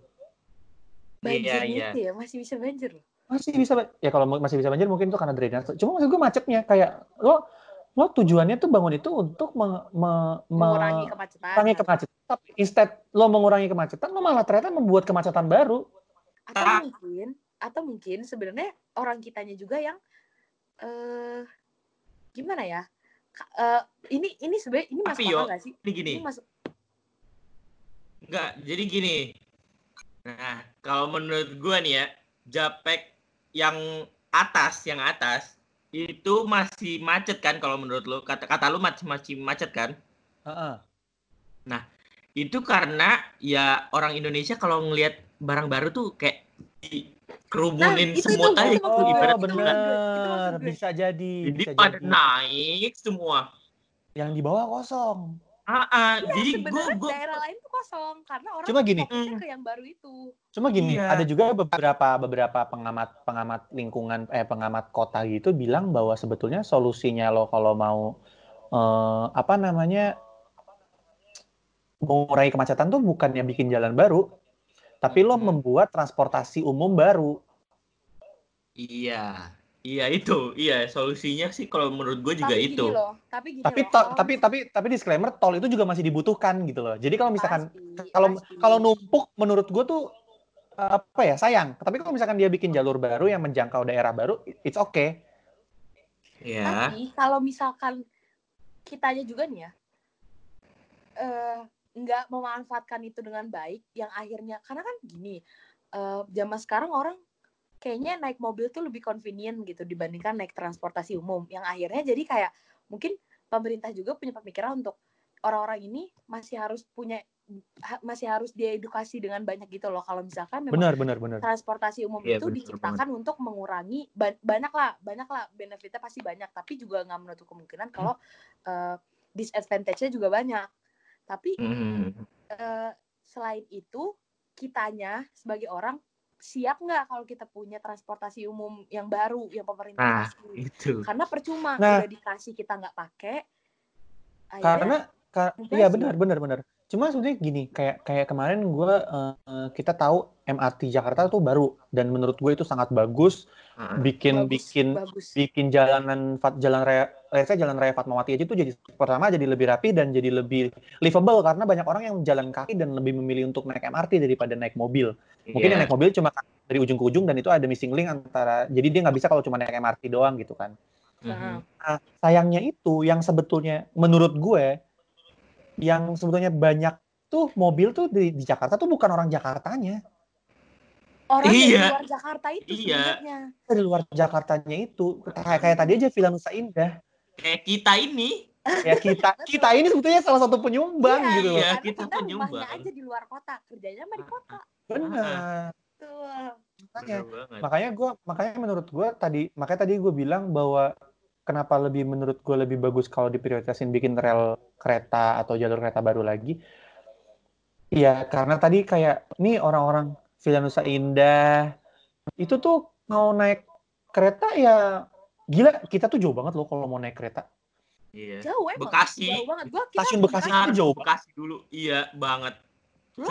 Banjir Iya, iya. gitu ya, masih bisa banjir loh. Masih bisa ya kalau masih bisa banjir mungkin itu karena drainase. Cuma maksud gue macetnya kayak lo lo tujuannya tuh bangun itu untuk me, me- me- Mengurangi kemacetan. mengurangi kemacetan. Tapi instead lo mengurangi kemacetan, lo malah ternyata membuat kemacetan baru. atau mungkin atau mungkin sebenarnya orang kitanya juga yang eh gimana ya Ka- eh, ini ini sebenarnya ini masuk akal Yo, nggak sih Ini gini. ini masuk Enggak, jadi gini. Nah, kalau menurut gua nih ya, Japek yang atas, yang atas itu masih macet kan kalau menurut lu? Kata kata lu masih masih macet kan? Heeh. Itu karena ya orang Indonesia kalau ngelihat barang baru tuh kayak dikerumunin Nah, itu- semut itu- aja itu maksud gue, Oh ibarat itu gue, maksud bener, gue. bisa jadi, Jadi bisa pada jadi. naik semua. Yang di bawah kosong. Ah, ah, Iya, jadi sebenarnya gua daerah lain tuh kosong karena orang Cuma gini. ke yang baru itu Cuma gini, Iya. ada juga beberapa beberapa pengamat pengamat lingkungan eh pengamat kota gitu bilang bahwa sebetulnya solusinya lo kalau mau eh, apa namanya mengurangi kemacetan tuh bukannya bikin jalan baru, tapi lo Hmm. membuat transportasi umum baru. Iya. Iya itu, iya solusinya sih kalau menurut gue juga tapi itu. Gini loh, tapi gini Tapi loh, tol, tapi tapi tapi disclaimer tol itu juga masih dibutuhkan gitu loh. Jadi kalau misalkan Pasti, kalau pasti. kalau numpuk menurut gue tuh apa ya sayang. Tapi kalau misalkan dia bikin jalur baru yang menjangkau daerah baru, it's okay. Iya. Tapi kalau misalkan kitanya juga nih ya, eh, nggak memanfaatkan itu dengan baik, yang akhirnya karena kan gini, eh, zaman sekarang orang kayaknya naik mobil tuh lebih convenient gitu dibandingkan naik transportasi umum, yang akhirnya jadi kayak mungkin pemerintah juga punya pemikiran untuk orang-orang ini masih harus punya ha- masih harus diedukasi dengan banyak gitu loh. Kalau misalkan memang Benar benar benar. transportasi umum Iya, itu bener diciptakan untuk mengurangi ba- banyak lah banyak lah benefitnya pasti banyak tapi juga nggak menutup kemungkinan kalau eh, disadvantage-nya juga banyak tapi Hmm. eh, selain itu kitanya sebagai orang siap nggak kalau kita punya transportasi umum yang baru yang pemerintah Nah, kasih itu. karena percuma Nah. udah dikasih kita nggak pakai Karena ka- iya benar benar benar. Cuma sebenarnya gini, kayak kayak kemarin gue kita tahu MRT Jakarta tuh baru dan menurut gue itu sangat bagus, bikin bagus, bikin bagus. bikin jalanan Fat- jalan raya let's say jalan raya Fatmawati aja tuh jadi pertama jadi lebih rapi dan jadi lebih livable karena banyak orang yang jalan kaki dan lebih memilih untuk naik MRT daripada naik mobil. Mungkin yang iya. naik mobil cuma dari ujung ke ujung dan itu ada missing link antara jadi dia nggak bisa kalau cuma naik MRT doang gitu kan. Mhm. Nah, sayangnya itu yang sebetulnya menurut gue yang sebetulnya banyak tuh mobil tuh di, di Jakarta tuh bukan orang Jakartanya. orang dari Iya. luar Jakarta itu Iya. sebenarnya Dari luar Jakartanya itu kayak kayak tadi aja Villa Nusa Indah. Kayak kita ini. Ya kita kita ini sebetulnya salah satu penyumbang Iya, gitu loh. Iya, karena kita kita penyumbang. rumahnya aja di luar kota kerjanya mah di kota Benar. tuh Makanya makanya gue makanya menurut gue tadi makanya tadi gue bilang bahwa kenapa lebih menurut gue lebih bagus kalau diprioritasin bikin rel kereta atau jalur kereta baru lagi Iya karena tadi kayak nih orang-orang Villa Nusa Indah itu tuh mau naik kereta ya gila kita tuh jauh banget loh kalau mau naik kereta Iya. jauh emang Bekasi. jauh banget gua kita Stasiun Bekasi Bekasi, itu jauh banget. Bekasi dulu. Iya, banget.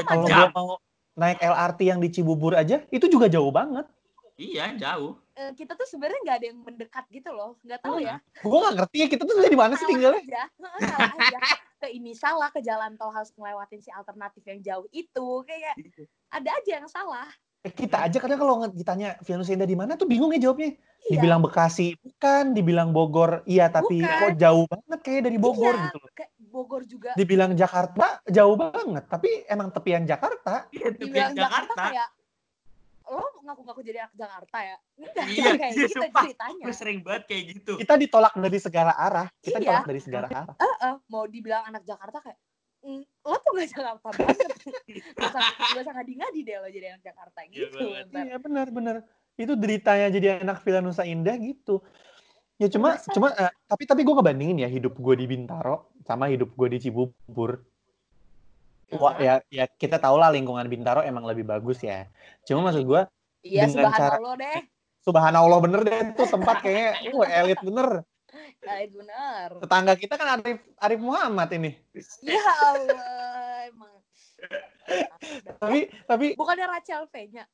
kalau gua mau naik LRT yang di Cibubur aja itu juga jauh banget Iya, jauh. eh, kita tuh sebenarnya nggak ada yang mendekat gitu loh nggak tahu ya. Gue gak ngerti ya kita tuh di mana sih tinggalnya? aja. Heeh, salah aja. Ke ini salah ke jalan tol harus ngelewatin si alternatif yang jauh itu. Kayak ada aja yang salah. Eh, kita aja kadang kalau ditanya Nusa Indah di mana tuh bingung ya jawabnya. Iya. Dibilang Bekasi bukan dibilang Bogor iya tapi Bukan. kok jauh banget kayak dari Bogor Iya, gitu loh. Bogor juga. Dibilang Jakarta jauh banget tapi emang tepian Jakarta. Iya, dibilang tepian Jakarta Jakarta. kayak lo ngaku-ngaku jadi anak Jakarta ya? Enggak Iya, kayak iya, gitu sumpah. ceritanya. Gue sering banget kayak gitu. kita ditolak dari segala arah. Kita Iya. ditolak dari segala arah. Heeh, mau dibilang anak Jakarta kayak "Mm, lo tuh gak Jakarta banget. Gak usah ngadi-ngadi deh lo jadi anak Jakarta Iya gitu iya benar benar itu deritanya jadi anak Villa Nusa Indah gitu. Ya cuma Masa? cuma eh, tapi tapi gue ngebandingin ya hidup gue di Bintaro sama hidup gue di Cibubur Wah, ya, ya kita tahu lah lingkungan Bintaro emang lebih bagus ya. Cuma maksud gue, iya Dengan cara- subhanallah deh subhanallah bener deh tuh tempat kayaknya, wah elit bener. Baik benar Tetangga kita kan Arif, Arif Muhammad ini. ya Allah emang Tapi tapi bukannya Rachel V nya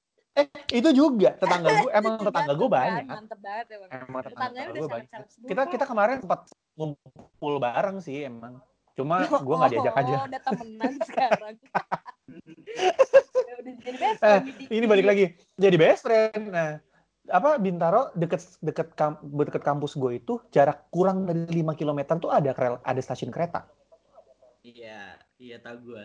itu juga tetangga gue, emang tetangga gue banyak. mantep banget emang Emang tetangga gue banyak. Kita kita kemarin sempat ngumpul bareng sih emang. Cuma gue nggak diajak aja. oh, udah temenan sekarang udah jadi best Eh, friend Ini balik lagi jadi best friend. Nah, apa Bintaro deket deket kam, deket kampus gue itu jarak kurang dari 5 km tuh ada kerel, ada stasiun kereta. Iya, iya tahu gue.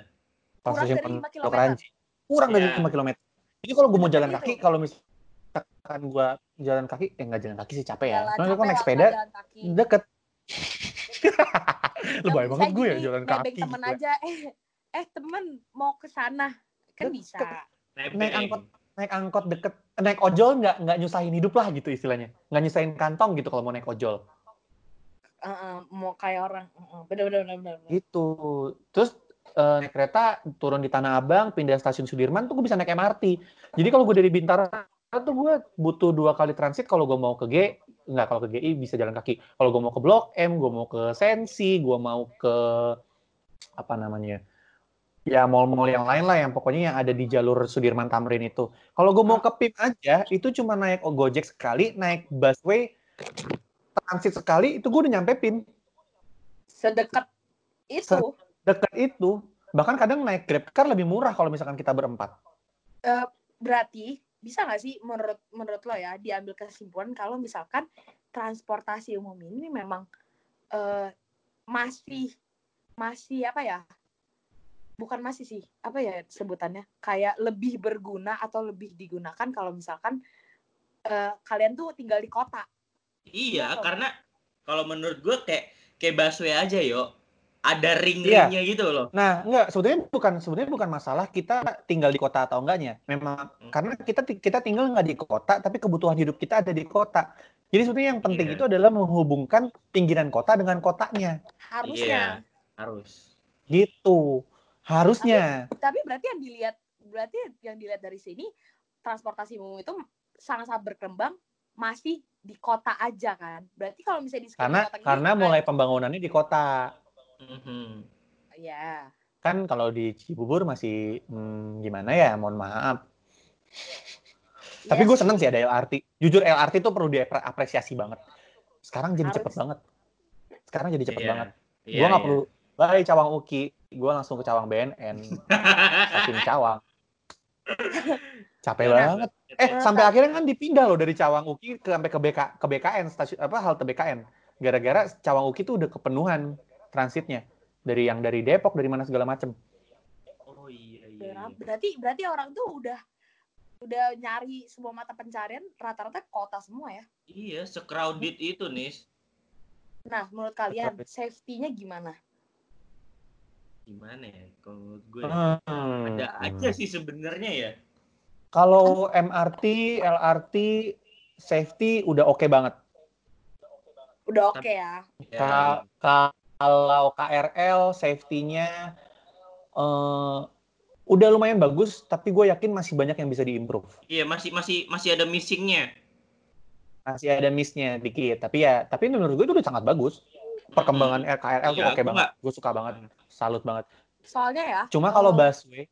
Kurang stasiun dari lima Pondok kilometer? Ranji. Kurang dari Iya. 5 km. Jadi kalau gue mau jalan Itu. kaki, kalau misalkan gue jalan kaki, eh nggak jalan kaki sih capek ya. Jalan Soalnya gue capek naik sepeda deket. Lebay banget gue ya jalan nebeng kaki. temen gitu aja eh eh temen mau ke sana kan Deket. bisa Naik angkot, naik angkot deket, naik ojol nggak nggak nyusahin hidup lah gitu istilahnya. Nggak nyusahin kantong gitu kalau mau naik ojol. Heeh, mau kayak orang Heeh, bener bener bener bener Gitu. Terus eh, naik kereta turun di Tanah Abang, pindah stasiun Sudirman tuh gue bisa naik MRT. Jadi kalau gue dari Bintaro tuh gue butuh dua kali transit kalau gue mau ke G, nggak kalau ke GI bisa jalan kaki. Kalau gue mau ke Blok M, gue mau ke Sensi, gue mau ke apa namanya Ya mall-mall yang lain lah yang pokoknya yang ada di jalur Sudirman Tamrin itu. Kalau gue mau ke PIM aja, itu cuma naik Gojek sekali, naik busway, transit sekali, itu gue udah nyampe PIM. Sedekat itu. Deket itu. Bahkan kadang naik Grab Car lebih murah kalau misalkan kita berempat. Eh, berarti bisa nggak sih menurut menurut lo ya diambil kesimpulan kalau misalkan transportasi umum ini memang eh, masih masih apa ya bukan masih sih apa ya sebutannya kayak lebih berguna atau lebih digunakan kalau misalkan eh, kalian tuh tinggal di kota Iya, Kenapa? karena kalau menurut gue kayak kayak busway aja yo. Ada ring-ringnya gitu loh. Nah, enggak, sebetulnya bukan sebetulnya bukan masalah kita tinggal di kota atau enggaknya. Memang Hmm. karena kita kita tinggal nggak di kota, tapi kebutuhan hidup kita ada di kota. Jadi sebetulnya yang penting Iya. itu adalah menghubungkan pinggiran kota dengan kotanya. harusnya Iya, harus. Gitu. Harusnya. tapi berarti yang dilihat berarti yang dilihat dari sini transportasi umum itu sangat-sangat berkembang masih di kota aja kan berarti kalau misalnya di sekitar Karena kota karena kayak- mulai pembangunannya di kota. Mhm. ya Kan kalau di Cibubur masih hmm, gimana ya? Mohon maaf. Tapi Iya gue seneng sih ada LRT. Jujur LRT itu perlu diapresiasi banget. Sekarang jadi Harus. cepet banget. Sekarang jadi cepet Iya. banget. Iya, gue nggak iya. perlu balik Cawang Uki. Gue langsung ke Cawang BNN. Saking Cawang. Capek Iya, banget. Eh Menurut sampai akhirnya kan dipindah loh dari Cawang Uki ke sampai ke BK ke BKN stasiun apa halte BKN. Gara-gara Cawang Uki tuh udah kepenuhan transitnya dari yang dari Depok dari mana segala macem. Oh iya iya. Berapa- iya. berarti berarti orang tuh udah udah nyari semua mata pencarian rata-rata kota semua ya Iya, secrowded itu, Nis. nah menurut kalian safety-nya gimana Gimana ya? Kalau menurut gue Hmm. ada aja sih sebenarnya ya. Kalau MRT, LRT, safety udah oke banget. udah oke ya Ya, Ka- Kalau KRL, safety-nya eh, udah lumayan bagus, tapi gue yakin masih banyak yang bisa diimprove. Iya, masih masih masih ada missingnya. Masih ada miss-nya dikit, tapi ya, tapi menurut gue itu udah sangat bagus. Perkembangan KRL tuh Iya, oke aku banget. Gue suka banget, salut banget. soalnya ya Cuma kalau Oh. busway,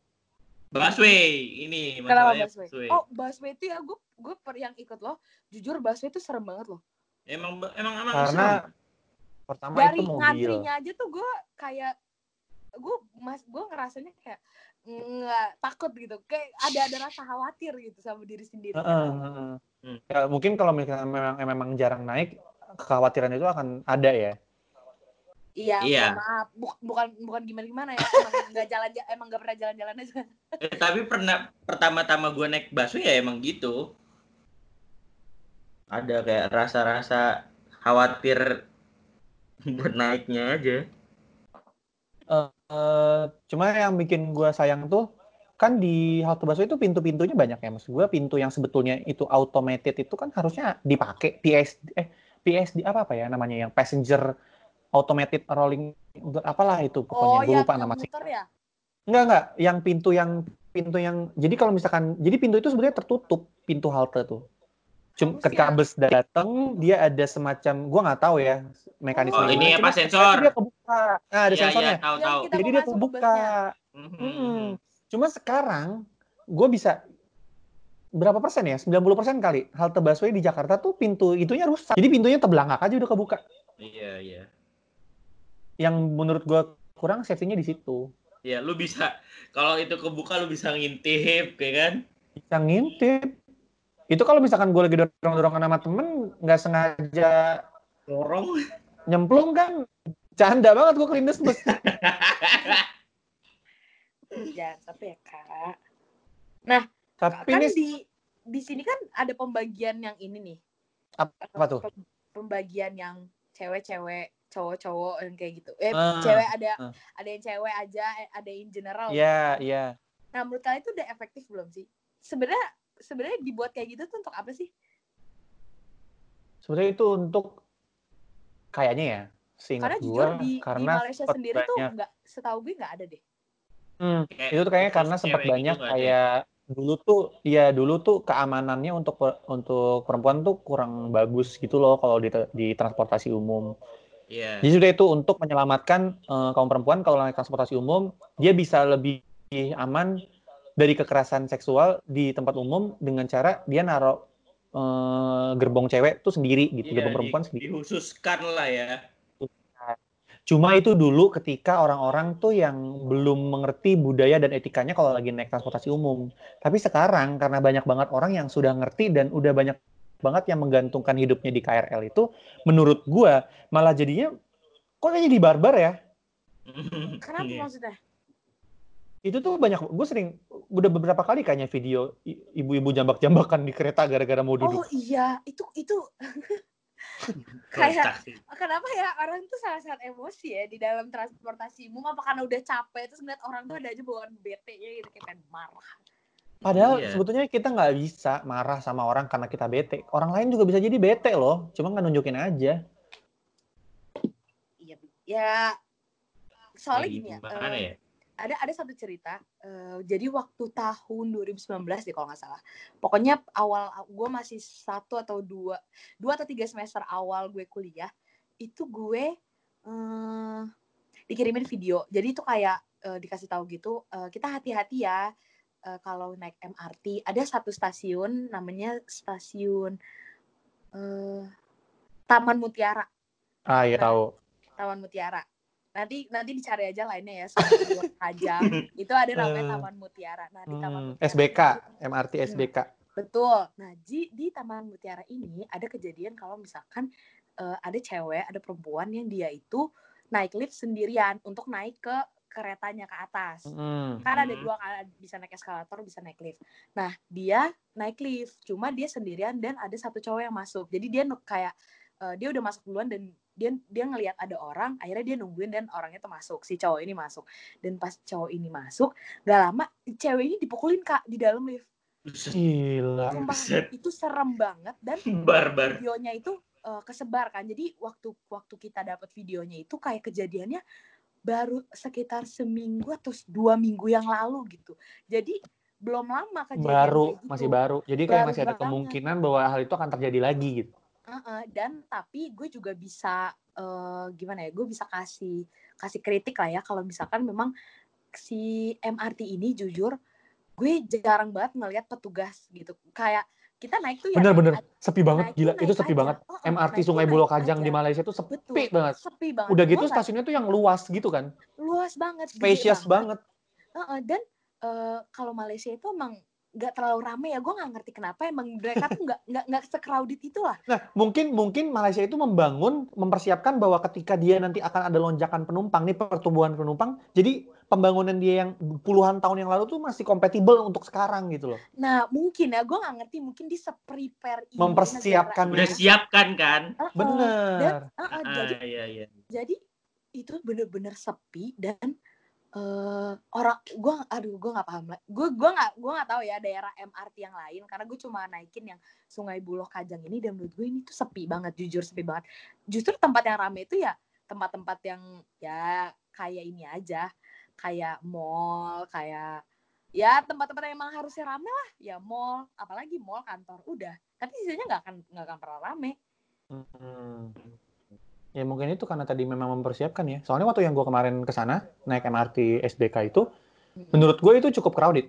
Busway ini kenapa masalahnya busway oh busway itu ya gue gue per yang ikut loh jujur busway itu serem banget loh Emang emang emang karena serem. Pertama dari itu mobil. ngantrinya aja tuh gue kayak gue mas gue ngerasanya kayak nggak takut gitu kayak ada ada rasa khawatir gitu sama diri sendiri Heeh, heeh. Hmm. Ya, mungkin kalau misalnya memang memang jarang naik, kekhawatiran itu akan ada ya. iya Iya. maaf Buk- bukan bukan gimana gimana ya emang nggak jalan emang nggak pernah jalan-jalan aja Eh, tapi pernah pertama-tama gue naik busway ya emang gitu. Ada kayak rasa-rasa khawatir buat naiknya aja. Eh, cuma yang bikin gua sayang tuh kan di halte busway itu pintu-pintunya banyak ya. Maksud gua pintu yang sebetulnya itu automated itu kan harusnya dipakai PSD eh PSD apa apa ya namanya yang passenger automated rolling apalah itu pokoknya oh yang lupa nama sih. ya? Enggak enggak yang pintu yang pintu yang jadi kalau misalkan jadi pintu itu sebenarnya tertutup pintu halte tuh Cuma ketika bus datang dia ada semacam gua nggak tahu ya mekanisme Oh, ini apa sensor? dia kebuka nah ada Iya, sensornya iya, tahu tahu. jadi dia kebuka busnya. Mhm. Mm-mm. Cuma sekarang gue bisa berapa persen ya? 90 persen kali halte busway di Jakarta tuh pintu itunya rusak. Jadi pintunya terbelangak aja udah kebuka. Iya, iya. Yang menurut gue kurang safety-nya di situ. Ya, lu bisa kalau itu kebuka lu bisa ngintip, kayak kan? Bisa ngintip. Itu kalau misalkan gue lagi dorong-dorongan sama temen, nggak sengaja Dorong. nyemplung kan, canda banget gue kelindes bus. jangan sampai ya kak Tapi kan ini di di sini kan ada pembagian yang ini nih apa tuh? Pem- pembagian yang cewek-cewek cowok-cowok yang kayak gitu eh Ah, cewek ada ah. ada yang cewek aja eh, ada yang general Iya, iya. nah menurut kalian itu udah efektif belum sih sebenarnya sebenarnya dibuat kayak gitu tuh untuk apa sih Sebenarnya itu untuk kayaknya ya, karena seingat jujur di, di karena Malaysia sempat sendiri tuh banyak- nggak setahu gue nggak ada deh Hmm, Kayak itu tuh kayaknya karena sempat gitu banyak ada. kayak dulu tuh ya dulu tuh keamanannya untuk untuk perempuan tuh kurang bagus gitu loh kalau di di transportasi umum. Iya. Jadi sudah itu untuk menyelamatkan eh, kaum perempuan kalau naik transportasi umum, dia bisa lebih aman dari kekerasan seksual di tempat umum dengan cara dia naruh eh, gerbong cewek tuh sendiri gitu, Iya, gerbong di- perempuan sendiri. Dihususkan lah ya. Cuma itu dulu ketika orang-orang tuh yang belum mengerti budaya dan etikanya kalau lagi naik transportasi umum. Tapi sekarang karena banyak banget orang yang sudah ngerti dan udah banyak banget yang menggantungkan hidupnya di KRL itu, menurut gua malah jadinya kok kayaknya di barbar ya. Kenapa Iya. maksudnya? Itu tuh banyak, gue sering udah beberapa kali kayaknya video ibu-ibu jambak-jambakan di kereta gara-gara mau duduk. Oh iya, itu itu kayak kenapa ya orang tuh sangat-sangat emosi ya di dalam transportasi umum apa karena udah capek terus ngeliat orang tuh ada aja bawaan bete nya gitu kayak pengen marah. Padahal Iya. sebetulnya kita nggak bisa marah sama orang karena kita bete. Orang lain juga bisa jadi bete loh, cuma nggak nunjukin aja. Iya, ya soalnya gini ya. Gimana eh, ya? Ada ada satu cerita eh, jadi waktu tahun 2019 deh kalau nggak salah pokoknya awal gue masih satu atau dua dua atau tiga semester awal gue kuliah itu gue eh, dikirimin video jadi itu kayak eh, dikasih tahu gitu eh, kita hati-hati ya eh, kalau naik MRT ada satu stasiun namanya stasiun eh, Taman Mutiara Ah ya tahu. Taman Mutiara. Nanti nanti dicari aja lainnya ya soal Buat Kajang. itu ada namanya Eh. Taman Mutiara. Nah, di Taman Hmm, Mutiara SBK, ini- MRT SBK. Betul. Nah, di, di Taman Mutiara ini ada kejadian kalau misalkan eh, ada cewek, ada perempuan yang dia itu naik lift sendirian untuk naik ke keretanya ke atas. Hmm. Kan ada Hmm. dua bisa naik eskalator, bisa naik lift. Nah, dia naik lift, cuma dia sendirian dan ada satu cowok yang masuk. Jadi dia kayak eh, dia udah masuk duluan dan dia dia ngelihat ada orang, akhirnya dia nungguin dan orangnya tuh masuk, si cowok ini masuk. Dan pas cowok ini masuk, gak lama cewek ini dipukulin Kak di dalam lift. Gila. Sumpah, itu serem banget dan Barbar. videonya itu eh, kesebar kan. Jadi waktu waktu kita dapat videonya itu kayak kejadiannya baru sekitar seminggu atau dua minggu yang lalu gitu. Jadi belum lama kejadian Baru, gitu. masih baru. Jadi kayak Baru masih ada banget. kemungkinan bahwa hal itu akan terjadi lagi gitu. Heeh, dan tapi gue juga bisa eh, gimana ya? Gue bisa kasih kasih kritik lah ya kalau misalkan memang si MRT ini jujur gue jarang banget ngelihat petugas gitu. Kayak kita naik tuh ya Bener-bener naik sepi banget, naik gila. Itu sepi aja. banget. Heeh, MRT Sungai Buloh Kajang aja. di Malaysia itu sepi Betul, banget. sepi banget. Udah gitu stasiunnya tuh yang luas gitu kan. luas banget, Spacious banget. Heeh, dan eh, kalau Malaysia itu emang nggak terlalu rame ya. Gue nggak ngerti kenapa emang mereka tuh nggak nggak nggak secrowded itu lah. Nah, mungkin mungkin Malaysia itu membangun, mempersiapkan bahwa ketika dia nanti akan ada lonjakan penumpang nih pertumbuhan penumpang, jadi pembangunan dia yang puluhan tahun yang lalu tuh masih kompatibel untuk sekarang gitu loh. Nah mungkin ya gue nggak ngerti mungkin di prepare ini Mempersiapkan Udah siapkan kan? Heeh, dan Bener. heeh, Ah, jadi iya iya. jadi itu bener-bener sepi dan eh orang gue aduh gue nggak paham lah gue gue nggak gue nggak tahu ya daerah MRT yang lain karena gue cuma naikin yang Sungai Buloh Kajang ini dan menurut gue ini tuh sepi banget jujur sepi banget. Justru tempat yang rame itu ya tempat-tempat yang ya kayak ini aja kayak mall kayak ya tempat-tempat yang emang harusnya rame lah ya mall apalagi mall kantor udah. Tapi sisanya nggak akan nggak akan pernah rame. Hmm. Ya mungkin itu karena tadi memang mempersiapkan ya. Soalnya waktu yang gue kemarin ke sana naik MRT SBK itu, menurut gue itu cukup crowded.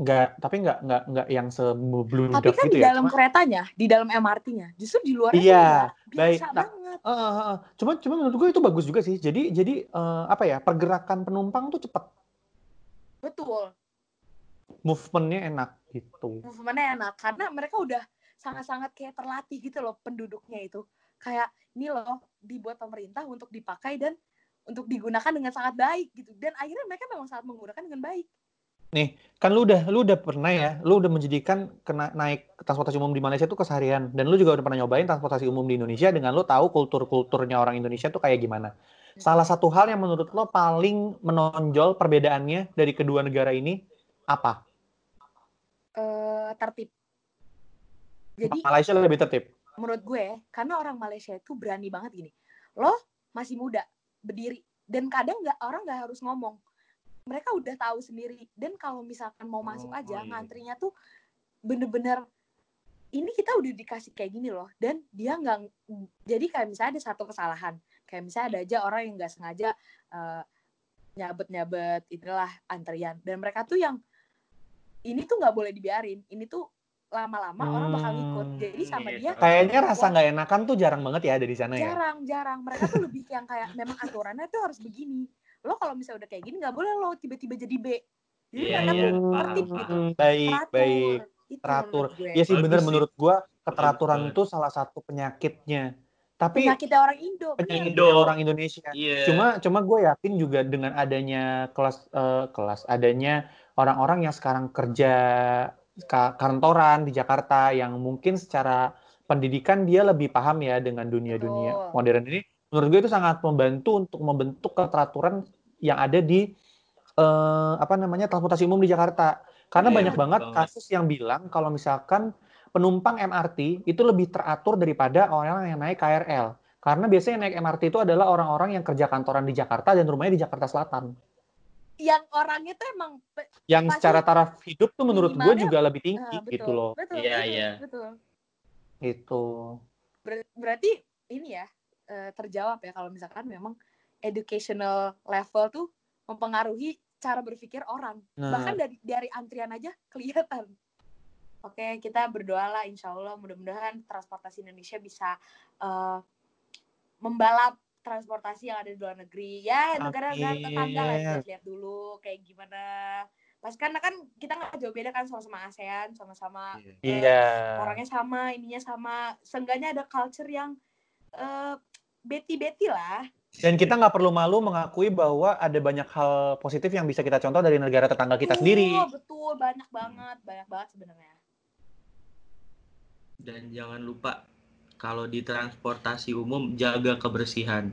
Nggak, tapi nggak nggak nggak yang Tapi sebludak kan gitu di ya. dalam Cuma, keretanya, di dalam MRT-nya, justru di luar Iya, biasa baik. Nah, banget. eh, eh, eh. cuma cuma menurut gue itu bagus juga sih. Jadi jadi eh, apa ya pergerakan penumpang tuh cepat, Betul, movementnya enak gitu. movementnya enak karena mereka udah sangat-sangat kayak terlatih gitu loh penduduknya itu. Kayak ini loh dibuat pemerintah untuk dipakai dan untuk digunakan dengan sangat baik gitu. Dan akhirnya mereka memang sangat menggunakan dengan baik. Kan lu udah lu udah pernah ya, lu udah menjadikan kena naik transportasi umum di Malaysia tuh keseharian dan lu juga udah pernah nyobain transportasi umum di Indonesia dengan lu tahu kultur-kulturnya orang Indonesia tuh kayak gimana. Salah satu hal yang menurut lo paling menonjol perbedaannya dari kedua negara ini apa? eh tertib. Jadi Malaysia lebih tertib. Menurut gue karena orang Malaysia itu berani banget gini lo masih muda berdiri. Dan kadang nggak orang nggak harus ngomong. Mereka udah tahu sendiri. Dan kalau misalkan mau masuk Oh, aja iya. ngantrinya tuh bener-bener ini kita udah dikasih kayak gini loh. Dan dia nggak jadi kayak misalnya ada satu kesalahan. Kayak misalnya ada aja orang yang nggak sengaja uh, nyabet nyabet inilah antrian. Dan mereka tuh yang ini tuh nggak boleh dibiarin. Ini tuh lama-lama hmm. orang bakal ngikut jadi Hmm, sama iya. dia Kayaknya rasa nggak enakan tuh jarang banget ya ada di sana ya. jarang jarang mereka tuh lebih yang kayak memang aturannya tuh harus begini lo kalau misalnya udah kayak gini nggak boleh lo tiba-tiba jadi B jadi Iya, mereka iya, tuh paham, tertib gitu baik, teratur baik. itu Teratur. Iya sih bener sih. menurut gua keteraturan itu salah satu penyakitnya. Tapi penyakitnya orang Indo bener. penyakit Indo. orang Indonesia. Iya. Cuma cuma gue yakin juga dengan adanya kelas eh, kelas adanya orang-orang yang sekarang kerja kantoran di Jakarta yang mungkin secara pendidikan dia lebih paham ya dengan dunia-dunia Betul. modern ini. Menurut gue itu sangat membantu untuk membentuk keteraturan yang ada di eh, apa namanya transportasi umum di Jakarta. Karena Iya, banyak betul banget banget. kasus yang bilang kalau misalkan penumpang MRT itu lebih teratur daripada orang yang naik KRL. Karena biasanya yang naik MRT itu adalah orang-orang yang kerja kantoran di Jakarta dan rumahnya di Jakarta Selatan. Yang orangnya tuh emang Yang secara taraf hidup tuh menurut gue juga lebih tinggi betul, gitu loh. betul Iya, betul, iya. betul Gitu. Ber- berarti ini ya eh, terjawab ya kalau misalkan memang educational level tuh mempengaruhi cara berpikir orang Nah, bahkan dari dari antrian aja kelihatan oke kita berdoa lah insya Allah mudah-mudahan transportasi Indonesia bisa eh, membalap transportasi yang ada di luar negeri. Ya negara-negara Amin. tetangga lah lihat-lihat dulu kayak gimana. Pas karena kan kita nggak jauh beda kan sama-sama ASEAN sama-sama iya. orangnya sama ininya sama. Seenggaknya ada culture yang eh beti-beti lah. Dan kita nggak perlu malu mengakui bahwa ada banyak hal positif yang bisa kita contoh dari negara tetangga kita sendiri. Betul, betul. Banyak banget banyak banget sebenarnya. Dan jangan lupa kalau di transportasi umum jaga kebersihan.